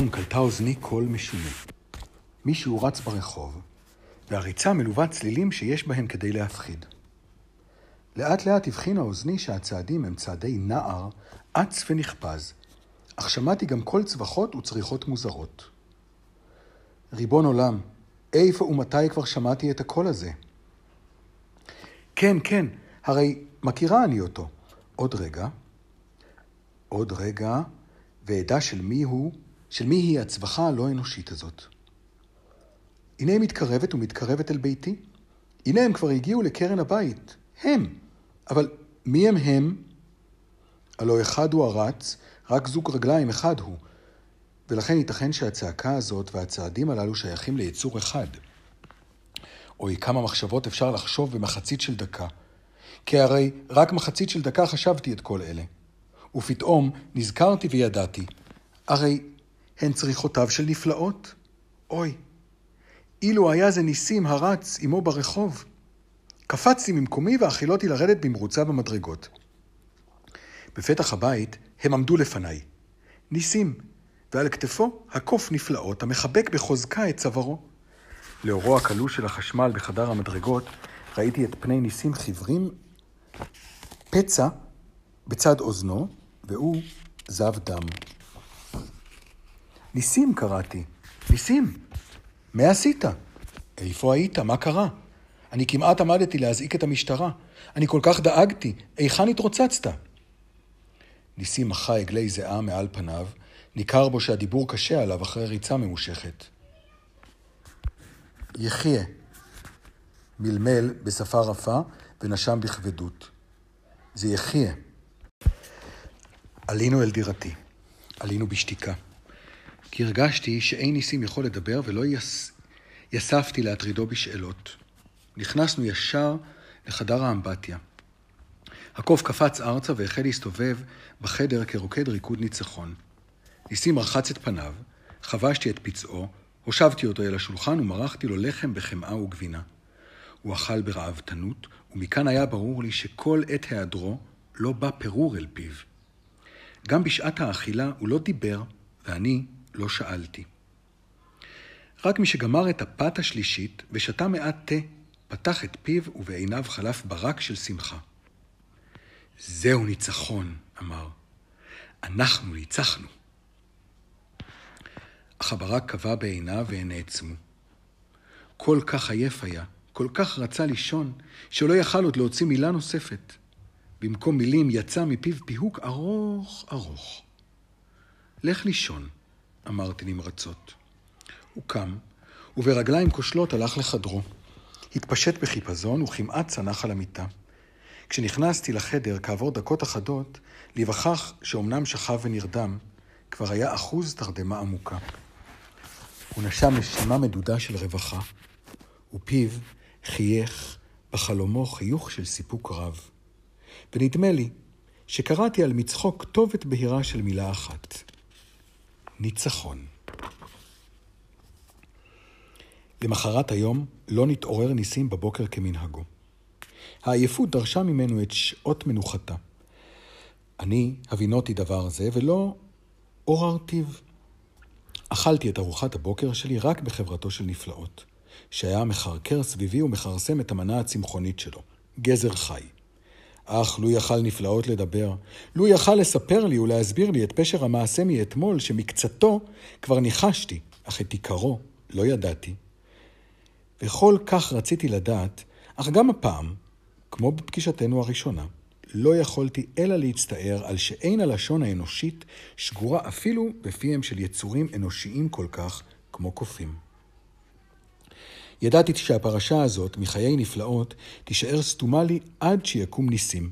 פתאום קלטה אוזני קול משונה. מישהו רץ ברחוב, והריצה מלווה צלילים שיש בהם כדי להפחיד. לאט לאט הבחינה אוזני שהצעדים הם צעדי נער, אץ ונחפז, אך שמעתי גם קול צווחות וצריחות מוזרות. ריבון עולם, איפה ומתי כבר שמעתי את הקול הזה? כן, כן, הרי מכירה אני אותו. עוד רגע, עוד רגע, ואדע של מי הוא, של מי היא הצווחה הלא אנושית הזאת. הנה היא מתקרבת ומתקרבת אל ביתי. הנה הם כבר הגיעו לקרן הבית. הם. אבל מי הם הם? הלא אחד הוא הרץ, רק זוג רגליים אחד הוא. ולכן ייתכן שהצעקה הזאת והצעדים הללו שייכים ליצור אחד. אוי, כמה מחשבות אפשר לחשוב במחצית של דקה. כי הרי רק מחצית של דקה חשבתי את כל אלה. ופתאום נזכרתי וידעתי, הרי הן צריכותיו של נפלאות. אוי, אילו היה זה ניסים הרץ עמו ברחוב. קפצתי ממקומי והחילותי לרדת במרוצה במדרגות. בפתח הבית הם עמדו לפניי. ניסים, ועל כתפו הקוף נפלאות המחבק בחוזקה את צווארו. לאורו הקלוש של החשמל בחדר המדרגות ראיתי את פני ניסים חיוורים, פצע בצד אוזנו, והוא זב דם. ניסים קראתי, ניסים, מה עשית? איפה היית? מה קרה? אני כמעט עמדתי להזעיק את המשטרה. אני כל כך דאגתי, היכן התרוצצת? ניסים מחה עגלי זיעה מעל פניו, ניכר בו שהדיבור קשה עליו אחרי ריצה ממושכת. יחיה, מלמל בשפה רפה ונשם בכבדות. זה יחיה. עלינו אל דירתי, עלינו בשתיקה. כי הרגשתי שאין ניסים יכול לדבר ולא יס... יספתי להטרידו בשאלות. נכנסנו ישר לחדר האמבטיה. הקוף קפץ ארצה והחל להסתובב בחדר כרוקד ריקוד ניצחון. ניסים רחץ את פניו, חבשתי את פצעו, הושבתי אותו אל השולחן ומרחתי לו לחם בחמאה וגבינה. הוא אכל ברעבתנות, ומכאן היה ברור לי שכל עת היעדרו לא בא פירור אל פיו. גם בשעת האכילה הוא לא דיבר, ואני לא שאלתי. רק מי שגמר את הפת השלישית ושתה מעט תה, פתח את פיו ובעיניו חלף ברק של שמחה. זהו ניצחון, אמר. אנחנו ניצחנו. אך הברק קבע בעיניו והן נעצמו. כל כך עייף היה, כל כך רצה לישון, שלא יכל עוד להוציא מילה נוספת. במקום מילים יצא מפיו פיהוק ארוך ארוך. לך לישון, אמרתי נמרצות. הוא קם, וברגליים כושלות הלך לחדרו. התפשט בחיפזון וכמעט צנח על המיטה. כשנכנסתי לחדר כעבור דקות אחדות, להיווכח שאומנם שכב ונרדם, כבר היה אחוז תרדמה עמוקה. הוא נשם נשימה מדודה של רווחה, ופיו חייך בחלומו חיוך של סיפוק רב. ונדמה לי שקראתי על מצחו כתובת בהירה של מילה אחת. ניצחון. למחרת היום לא נתעורר ניסים בבוקר כמנהגו. העייפות דרשה ממנו את שעות מנוחתה. אני הבינותי דבר זה ולא עוררתיו. אכלתי את ארוחת הבוקר שלי רק בחברתו של נפלאות, שהיה מחרקר סביבי ומכרסם את המנה הצמחונית שלו, גזר חי. אך לו יכל נפלאות לדבר, לו יכל לספר לי ולהסביר לי את פשר המעשה מאתמול, שמקצתו כבר ניחשתי, אך את עיקרו לא ידעתי. וכל כך רציתי לדעת, אך גם הפעם, כמו בפגישתנו הראשונה, לא יכולתי אלא להצטער על שאין הלשון האנושית שגורה אפילו בפיהם של יצורים אנושיים כל כך כמו קופים. ידעתי שהפרשה הזאת, מחיי נפלאות, תישאר סתומה לי עד שיקום ניסים.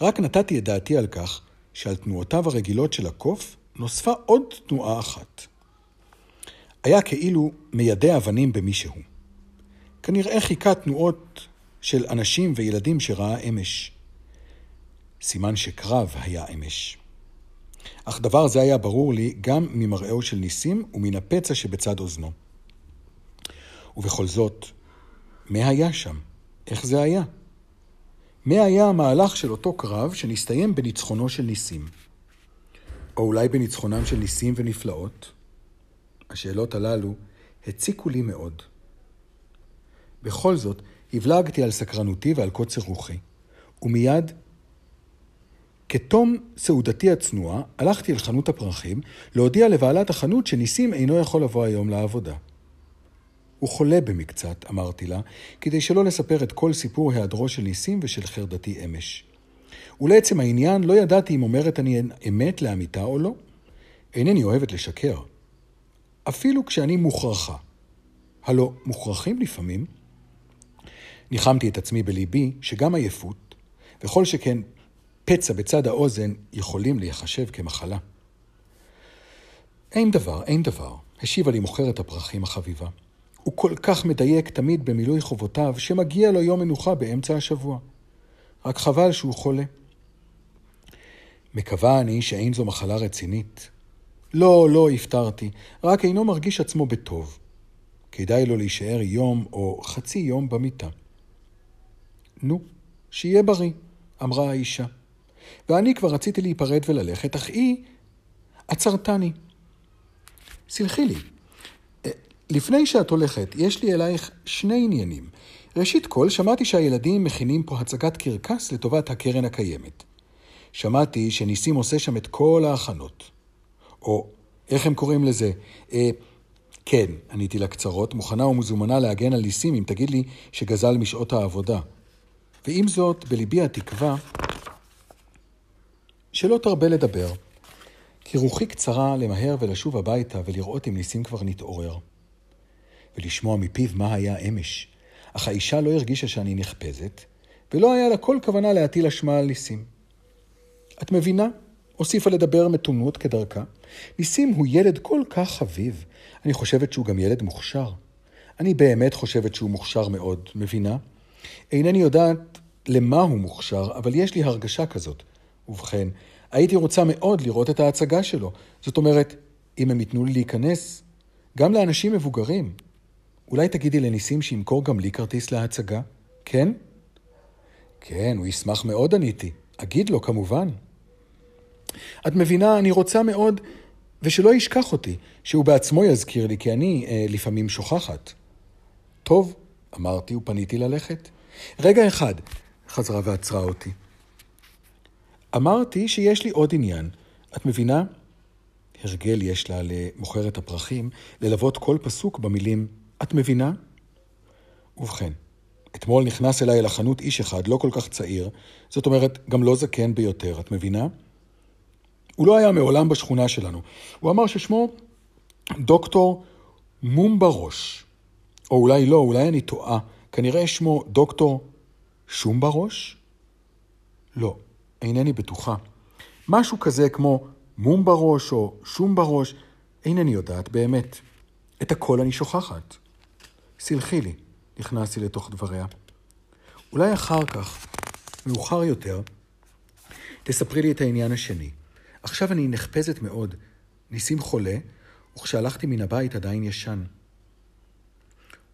רק נתתי את דעתי על כך שעל תנועותיו הרגילות של הקוף נוספה עוד תנועה אחת. היה כאילו מיידה אבנים במישהו. כנראה חיכה תנועות של אנשים וילדים שראה אמש. סימן שקרב היה אמש. אך דבר זה היה ברור לי גם ממראהו של ניסים ומן הפצע שבצד אוזנו. ובכל זאת, מה היה שם? איך זה היה? מה היה המהלך של אותו קרב שנסתיים בניצחונו של ניסים? או אולי בניצחונם של ניסים ונפלאות? השאלות הללו הציקו לי מאוד. בכל זאת, הבלגתי על סקרנותי ועל קוצר רוחי, ומיד, כתום סעודתי הצנועה, הלכתי אל חנות הפרחים להודיע לבעלת החנות שניסים אינו יכול לבוא היום לעבודה. הוא חולה במקצת, אמרתי לה, כדי שלא לספר את כל סיפור היעדרו של ניסים ושל חרדתי אמש. ולעצם העניין, לא ידעתי אם אומרת אני אמת לאמיתה או לא. אינני אוהבת לשקר. אפילו כשאני מוכרחה. הלא, מוכרחים לפעמים. ניחמתי את עצמי בליבי שגם עייפות, וכל שכן פצע בצד האוזן, יכולים להיחשב כמחלה. אין דבר, אין דבר, השיבה לי מוכרת הפרחים החביבה. הוא כל כך מדייק תמיד במילוי חובותיו, שמגיע לו יום מנוחה באמצע השבוע. רק חבל שהוא חולה. מקווה אני שאין זו מחלה רצינית. לא, לא, הפתרתי, רק אינו מרגיש עצמו בטוב. כדאי לו להישאר יום או חצי יום במיטה. נו, שיהיה בריא, אמרה האישה. ואני כבר רציתי להיפרד וללכת, אך היא עצרתני. סלחי לי, לפני שאת הולכת, יש לי אלייך שני עניינים. ראשית כל, שמעתי שהילדים מכינים פה הצגת קרקס לטובת הקרן הקיימת. שמעתי שניסים עושה שם את כל ההכנות. או, איך הם קוראים לזה? אה, כן, עניתי לה קצרות, מוכנה ומזומנה להגן על ניסים אם תגיד לי שגזל משעות העבודה. ועם זאת, בליבי התקווה שלא תרבה לדבר, כי רוחי קצרה למהר ולשוב הביתה ולראות אם ניסים כבר נתעורר. ולשמוע מפיו מה היה אמש, אך האישה לא הרגישה שאני נחפזת, ולא היה לה כל כוונה להטיל אשמה על ניסים. את מבינה? הוסיפה לדבר מתונות כדרכה. ניסים הוא ילד כל כך חביב. אני חושבת שהוא גם ילד מוכשר. אני באמת חושבת שהוא מוכשר מאוד, מבינה? אינני יודעת למה הוא מוכשר, אבל יש לי הרגשה כזאת. ובכן, הייתי רוצה מאוד לראות את ההצגה שלו. זאת אומרת, אם הם ייתנו לי להיכנס, גם לאנשים מבוגרים. אולי תגידי לניסים שימכור גם לי כרטיס להצגה? כן? כן, הוא ישמח מאוד, עניתי. אגיד לו, כמובן. את מבינה, אני רוצה מאוד, ושלא ישכח אותי, שהוא בעצמו יזכיר לי, כי אני אה, לפעמים שוכחת. טוב, אמרתי ופניתי ללכת. רגע אחד, חזרה ועצרה אותי. אמרתי שיש לי עוד עניין. את מבינה? הרגל יש לה למוכרת הפרחים ללוות כל פסוק במילים "את מבינה?" ובכן, אתמול נכנס אליי אל החנות איש אחד, לא כל כך צעיר, זאת אומרת, גם לא זקן ביותר, את מבינה? הוא לא היה מעולם בשכונה שלנו. הוא אמר ששמו דוקטור מומברוש. או אולי לא, אולי אני טועה. כנראה שמו דוקטור שום בראש? לא, אינני בטוחה. משהו כזה כמו מום בראש או שום בראש, אינני יודעת באמת. את הכל אני שוכחת. סלחי לי, נכנסתי לתוך דבריה. אולי אחר כך, מאוחר יותר, תספרי לי את העניין השני. עכשיו אני נחפזת מאוד. ניסים חולה, וכשהלכתי מן הבית עדיין ישן.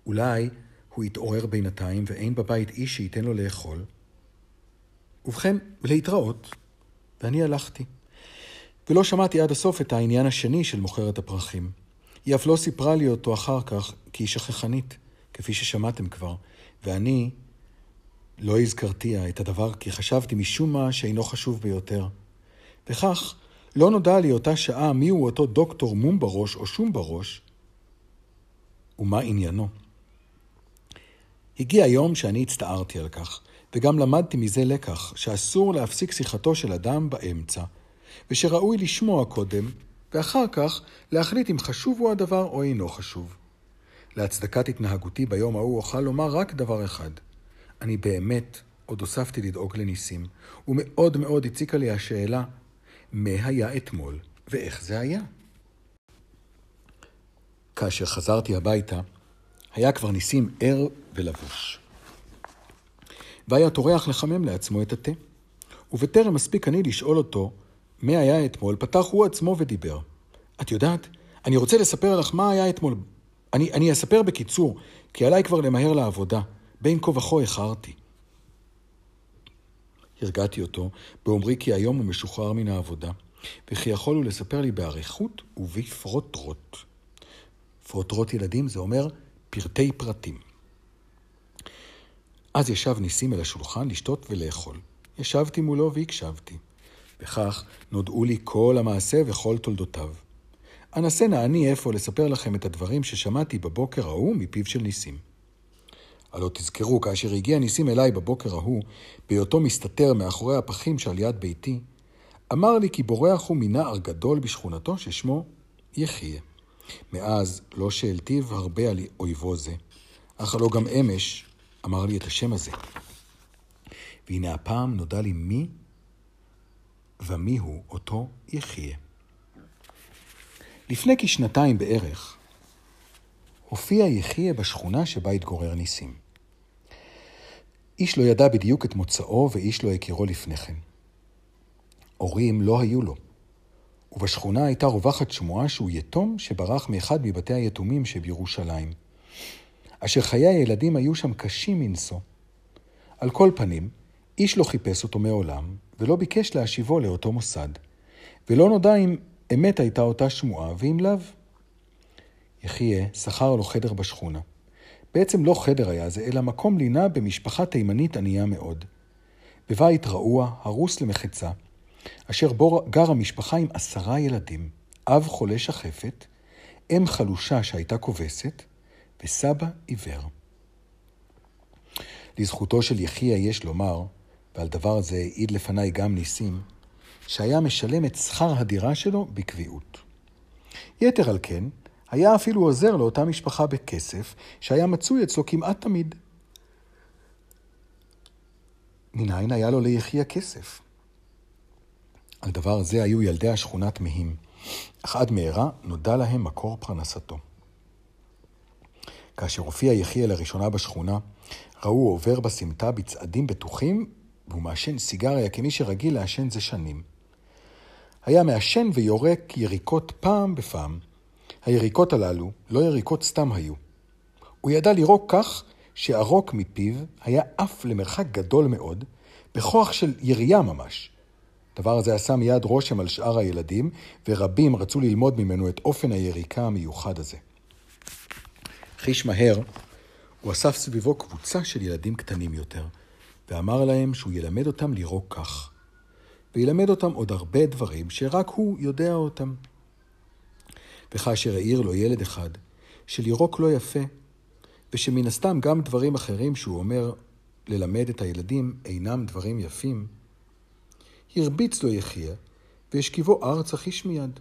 אולי הוא התעורר בינתיים ואין בבית איש שייתן לו לאכול. ובכן, להתראות, ואני הלכתי. ולא שמעתי עד הסוף את העניין השני של מוכרת הפרחים. היא אף לא סיפרה לי אותו אחר כך, כי היא שכחנית, כפי ששמעתם כבר, ואני לא הזכרתיה את הדבר כי חשבתי משום מה שאינו חשוב ביותר. וכך, לא נודע לי אותה שעה מיהו אותו דוקטור מום בראש או שום בראש, ומה עניינו. הגיע היום שאני הצטערתי על כך, וגם למדתי מזה לקח, שאסור להפסיק שיחתו של אדם באמצע, ושראוי לשמוע קודם, ואחר כך להחליט אם חשוב הוא הדבר או אינו חשוב. להצדקת התנהגותי ביום ההוא אוכל לומר רק דבר אחד. אני באמת עוד הוספתי לדאוג לניסים, ומאוד מאוד הציקה לי השאלה, מה היה אתמול ואיך זה היה? כאשר חזרתי הביתה, היה כבר ניסים ער ולבוש. והיה טורח לחמם לעצמו את התה. ובטרם מספיק אני לשאול אותו מה היה אתמול, פתח הוא עצמו ודיבר. את יודעת, אני רוצה לספר לך מה היה אתמול. אני, אני אספר בקיצור, כי עליי כבר למהר לעבודה. בין כה וכה איחרתי. הרגעתי אותו באומרי כי היום הוא משוחרר מן העבודה, וכי יכולו לספר לי באריכות ובפרוטרוט. פרוטרוט ילדים זה אומר פרטי פרטים. אז ישב ניסים אל השולחן לשתות ולאכול. ישבתי מולו והקשבתי. וכך נודעו לי כל המעשה וכל תולדותיו. אנסה נא אני איפה לספר לכם את הדברים ששמעתי בבוקר ההוא מפיו של ניסים. הלא תזכרו, כאשר הגיע ניסים אליי בבוקר ההוא, בהיותו מסתתר מאחורי הפחים שעל יד ביתי, אמר לי כי בורח הוא מנער גדול בשכונתו ששמו יחיה. מאז לא שהלטיב הרבה על אויבו זה, אך הלא גם אמש אמר לי את השם הזה. והנה הפעם נודע לי מי ומי הוא אותו יחיה. לפני כשנתיים בערך, הופיע יחיה בשכונה שבה התגורר ניסים. איש לא ידע בדיוק את מוצאו ואיש לא הכירו לפני כן. הורים לא היו לו, ובשכונה הייתה רווחת שמועה שהוא יתום שברח מאחד מבתי היתומים שבירושלים. אשר חיי הילדים היו שם קשים מנשוא. על כל פנים, איש לא חיפש אותו מעולם, ולא ביקש להשיבו לאותו מוסד. ולא נודע אם אמת הייתה אותה שמועה, ואם לאו. יחיה שכר לו חדר בשכונה. בעצם לא חדר היה זה, אלא מקום לינה במשפחה תימנית ענייה מאוד. בבית רעוע, הרוס למחצה, אשר בו גרה משפחה עם עשרה ילדים, אב חולה שחפת, אם חלושה שהייתה כובסת, וסבא עיוור. לזכותו של יחיה יש לומר, ועל דבר זה העיד לפניי גם ניסים, שהיה משלם את שכר הדירה שלו בקביעות. יתר על כן, היה אפילו עוזר לאותה משפחה בכסף, שהיה מצוי אצלו כמעט תמיד. מנין היה לו ליחיה כסף? על דבר זה היו ילדי השכונה תמהים, אך עד מהרה נודע להם מקור פרנסתו. כאשר הופיע יחיה לראשונה בשכונה, ראו עובר בסמטה בצעדים בטוחים, והוא מעשן סיגריה כמי שרגיל לעשן זה שנים. היה מעשן ויורק יריקות פעם בפעם. היריקות הללו לא יריקות סתם היו. הוא ידע לירוק כך שערוק מפיו היה עף למרחק גדול מאוד, בכוח של ירייה ממש. הדבר הזה עשה מיד רושם על שאר הילדים, ורבים רצו ללמוד ממנו את אופן היריקה המיוחד הזה. חיש מהר, הוא אסף סביבו קבוצה של ילדים קטנים יותר, ואמר להם שהוא ילמד אותם לירוק כך, וילמד אותם עוד הרבה דברים שרק הוא יודע אותם. וכאשר העיר לו ילד אחד, שלירוק לא יפה, ושמן הסתם גם דברים אחרים שהוא אומר ללמד את הילדים אינם דברים יפים, הרביץ לו יחיה, והשכיבו ארצה חיש מיד.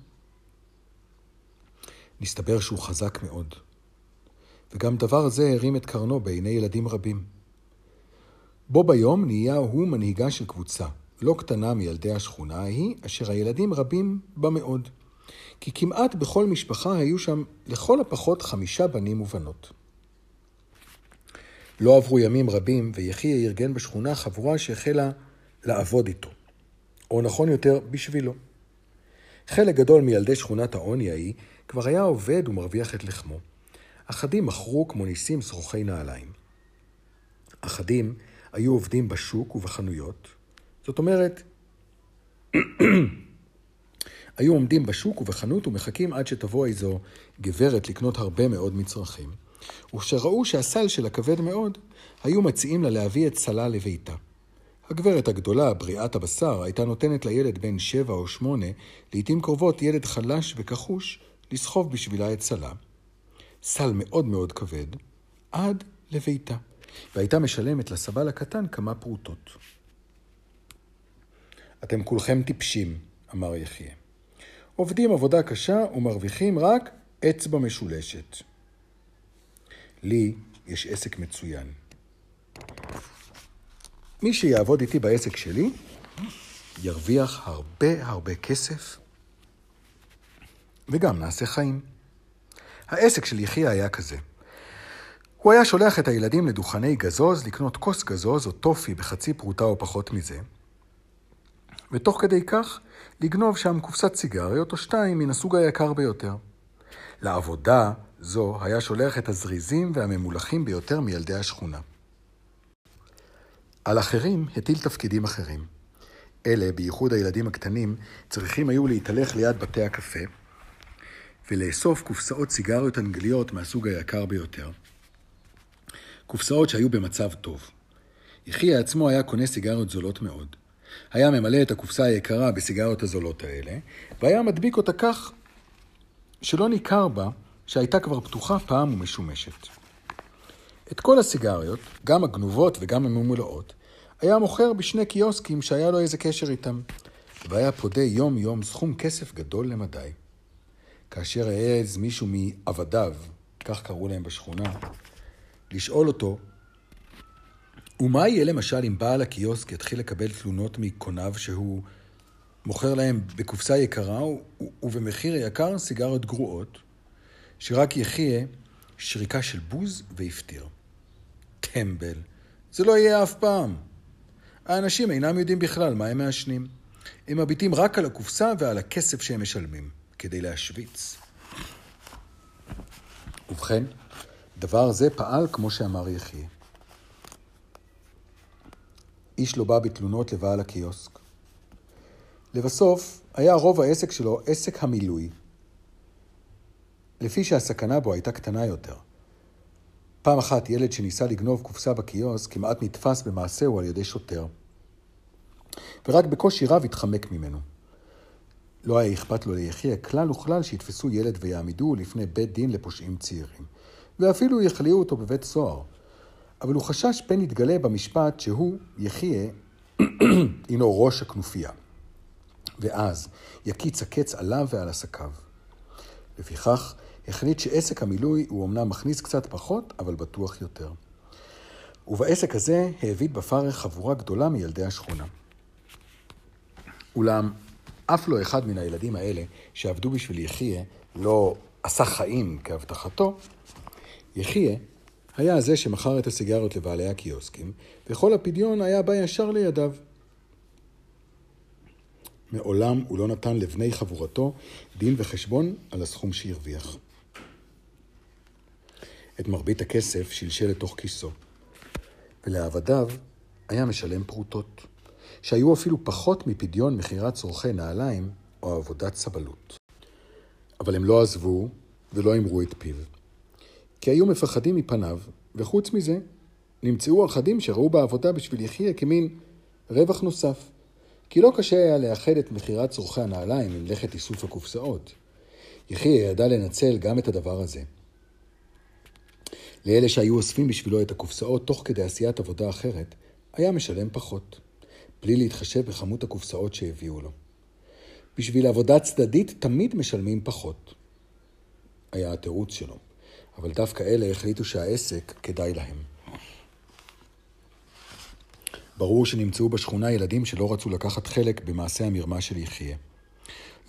נסתבר שהוא חזק מאוד, וגם דבר זה הרים את קרנו בעיני ילדים רבים. בו ביום נהיה הוא מנהיגה של קבוצה, לא קטנה מילדי השכונה ההיא, אשר הילדים רבים בה מאוד. כי כמעט בכל משפחה היו שם לכל הפחות חמישה בנים ובנות. לא עברו ימים רבים, ויחיה ארגן בשכונה חבורה שהחלה לעבוד איתו. או נכון יותר, בשבילו. חלק גדול מילדי שכונת העוני ההיא כבר היה עובד ומרוויח את לחמו. אחדים מכרו כמו ניסים שרוכי נעליים. אחדים היו עובדים בשוק ובחנויות. זאת אומרת, היו עומדים בשוק ובחנות ומחכים עד שתבוא איזו גברת לקנות הרבה מאוד מצרכים. וכשראו שהסל שלה כבד מאוד, היו מציעים לה להביא את סלה לביתה. הגברת הגדולה, בריאת הבשר, הייתה נותנת לילד בן שבע או שמונה, לעתים קרובות ילד חלש וכחוש, לסחוב בשבילה את סלה. סל מאוד מאוד כבד, עד לביתה, והייתה משלמת לסבל הקטן כמה פרוטות. אתם כולכם טיפשים, אמר יחיה. עובדים עבודה קשה ומרוויחים רק אצבע משולשת. לי יש עסק מצוין. מי שיעבוד איתי בעסק שלי, ירוויח הרבה הרבה כסף, וגם נעשה חיים. העסק של יחיה היה כזה. הוא היה שולח את הילדים לדוכני גזוז לקנות כוס גזוז או טופי בחצי פרוטה או פחות מזה, ותוך כדי כך לגנוב שם קופסת סיגריות או שתיים מן הסוג היקר ביותר. לעבודה זו היה שולח את הזריזים והממולחים ביותר מילדי השכונה. על אחרים הטיל תפקידים אחרים. אלה, בייחוד הילדים הקטנים, צריכים היו להתהלך ליד בתי הקפה ולאסוף קופסאות סיגריות אנגליות מהסוג היקר ביותר. קופסאות שהיו במצב טוב. יחיה עצמו היה קונה סיגריות זולות מאוד. היה ממלא את הקופסה היקרה בסיגריות הזולות האלה, והיה מדביק אותה כך שלא ניכר בה שהייתה כבר פתוחה פעם ומשומשת. את כל הסיגריות, גם הגנובות וגם הממולאות, היה מוכר בשני קיוסקים שהיה לו איזה קשר איתם, והיה פודה יום-יום סכום כסף גדול למדי. כאשר העז מישהו מעבדיו, כך קראו להם בשכונה, לשאול אותו, ומה יהיה למשל אם בעל הקיוסק יתחיל לקבל תלונות מקוניו שהוא מוכר להם בקופסה יקרה ובמחיר יקר סיגריות גרועות, שרק יחיה שריקה של בוז והפטיר. טמבל, זה לא יהיה אף פעם. האנשים אינם יודעים בכלל מה הם מעשנים. הם מביטים רק על הקופסה ועל הכסף שהם משלמים, כדי להשוויץ. ובכן, דבר זה פעל כמו שאמר יחיה. איש לא בא בתלונות לבעל הקיוסק. לבסוף, היה רוב העסק שלו עסק המילוי, לפי שהסכנה בו הייתה קטנה יותר. פעם אחת ילד שניסה לגנוב קופסה בקיוסק כמעט נתפס במעשהו על ידי שוטר. ורק בקושי רב התחמק ממנו. לא היה אכפת לו ליחיה כלל וכלל שיתפסו ילד ויעמידוהו לפני בית דין לפושעים צעירים, ואפילו יכליאו אותו בבית סוהר. אבל הוא חשש פן יתגלה במשפט שהוא, יחיה, הינו ראש הכנופיה. ואז יקיץ הקץ עליו ועל עסקיו. לפיכך, החליט שעסק המילוי הוא אמנם מכניס קצת פחות, אבל בטוח יותר. ובעסק הזה העביד בפרך חבורה גדולה מילדי השכונה. אולם אף לא אחד מן הילדים האלה שעבדו בשביל יחיה לא עשה חיים כהבטחתו, יחיה היה זה שמכר את הסיגריות לבעלי הקיוסקים, וכל הפדיון היה בא ישר לידיו. מעולם הוא לא נתן לבני חבורתו דין וחשבון על הסכום שהרוויח. את מרבית הכסף שלשל לתוך כיסו, ולעבדיו היה משלם פרוטות. שהיו אפילו פחות מפדיון מכירת צורכי נעליים או עבודת סבלות. אבל הם לא עזבו ולא אמרו את פיו. כי היו מפחדים מפניו, וחוץ מזה, נמצאו אחדים שראו בעבודה בשביל יחיה כמין רווח נוסף. כי לא קשה היה לאחד את מכירת צורכי הנעליים עם לכת איסוף הקופסאות. יחיה ידע לנצל גם את הדבר הזה. לאלה שהיו אוספים בשבילו את הקופסאות תוך כדי עשיית עבודה אחרת, היה משלם פחות. בלי להתחשב בכמות הקופסאות שהביאו לו. בשביל עבודה צדדית תמיד משלמים פחות. היה התירוץ שלו, אבל דווקא אלה החליטו שהעסק כדאי להם. ברור שנמצאו בשכונה ילדים שלא רצו לקחת חלק במעשה המרמה של יחיה.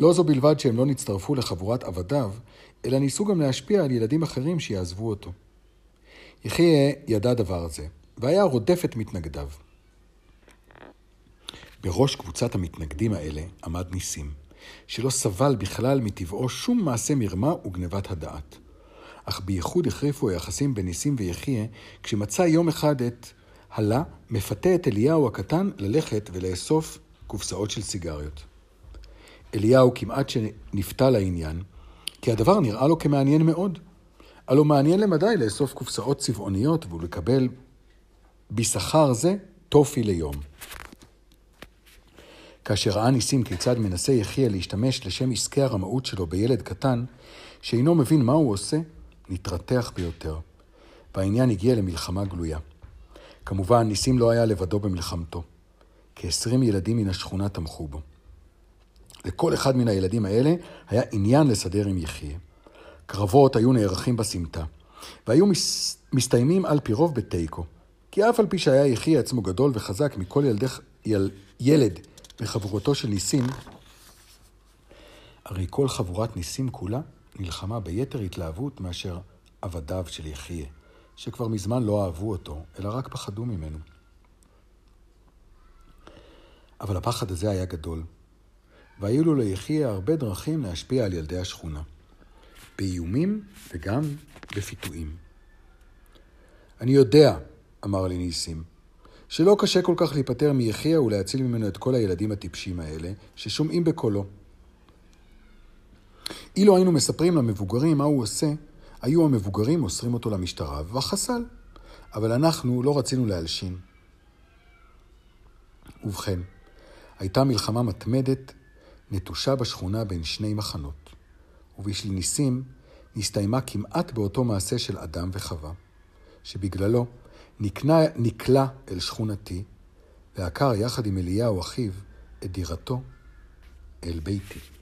לא זו בלבד שהם לא נצטרפו לחבורת עבדיו, אלא ניסו גם להשפיע על ילדים אחרים שיעזבו אותו. יחיה ידע דבר זה, והיה רודף את מתנגדיו. בראש קבוצת המתנגדים האלה עמד ניסים, שלא סבל בכלל מטבעו שום מעשה מרמה וגנבת הדעת. אך בייחוד החריפו היחסים בין ניסים ויחיה, כשמצא יום אחד את הלה מפתה את אליהו הקטן ללכת ולאסוף קופסאות של סיגריות. אליהו כמעט שנפתה לעניין, כי הדבר נראה לו כמעניין מאוד. הלא מעניין למדי לאסוף קופסאות צבעוניות ולקבל בשכר זה טופי ליום. כאשר ראה ניסים כיצד מנסה יחיה להשתמש לשם עסקי הרמאות שלו בילד קטן, שאינו מבין מה הוא עושה, נתרתח ביותר. והעניין הגיע למלחמה גלויה. כמובן, ניסים לא היה לבדו במלחמתו. כעשרים ילדים מן השכונה תמכו בו. לכל אחד מן הילדים האלה היה עניין לסדר עם יחיה. קרבות היו נערכים בסמטה, והיו מס... מסתיימים על פי רוב בתיקו. כי אף על פי שהיה יחיה עצמו גדול וחזק מכל ילדי... יל... ילד בחבורתו של ניסים, הרי כל חבורת ניסים כולה נלחמה ביתר התלהבות מאשר עבדיו של יחיה, שכבר מזמן לא אהבו אותו, אלא רק פחדו ממנו. אבל הפחד הזה היה גדול, והיו לו ליחיה הרבה דרכים להשפיע על ילדי השכונה, באיומים וגם בפיתויים. אני יודע, אמר לי ניסים, שלא קשה כל כך להיפטר מיחיה ולהציל ממנו את כל הילדים הטיפשים האלה, ששומעים בקולו. אילו היינו מספרים למבוגרים מה הוא עושה, היו המבוגרים מוסרים אותו למשטרה וחסל. אבל אנחנו לא רצינו להלשין. ובכן, הייתה מלחמה מתמדת, נטושה בשכונה בין שני מחנות, ובשביל ניסים נסתיימה כמעט באותו מעשה של אדם וחווה, שבגללו נקנה, נקלע אל שכונתי, ועקר יחד עם אליהו אחיו את דירתו אל ביתי.